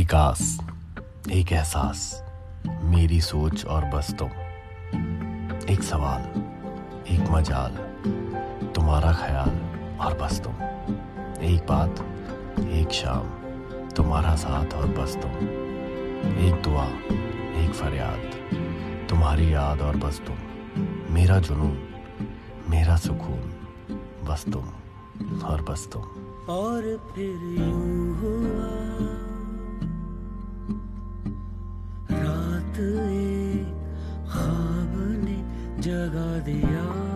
एक आस एक एहसास, मेरी सोच और बस तुम। एक सवाल, एक मजाल, तुम्हारा ख्याल और बस तुम। एक बात, एक शाम, तुम्हारा साथ और बस तुम। एक दुआ, एक फरियाद, तुम्हारी याद और बस तुम। मेरा जुनून, मेरा सुकून, बस तुम और बस तुम। और फिर यूँ दिए खाब ने जगा दिया।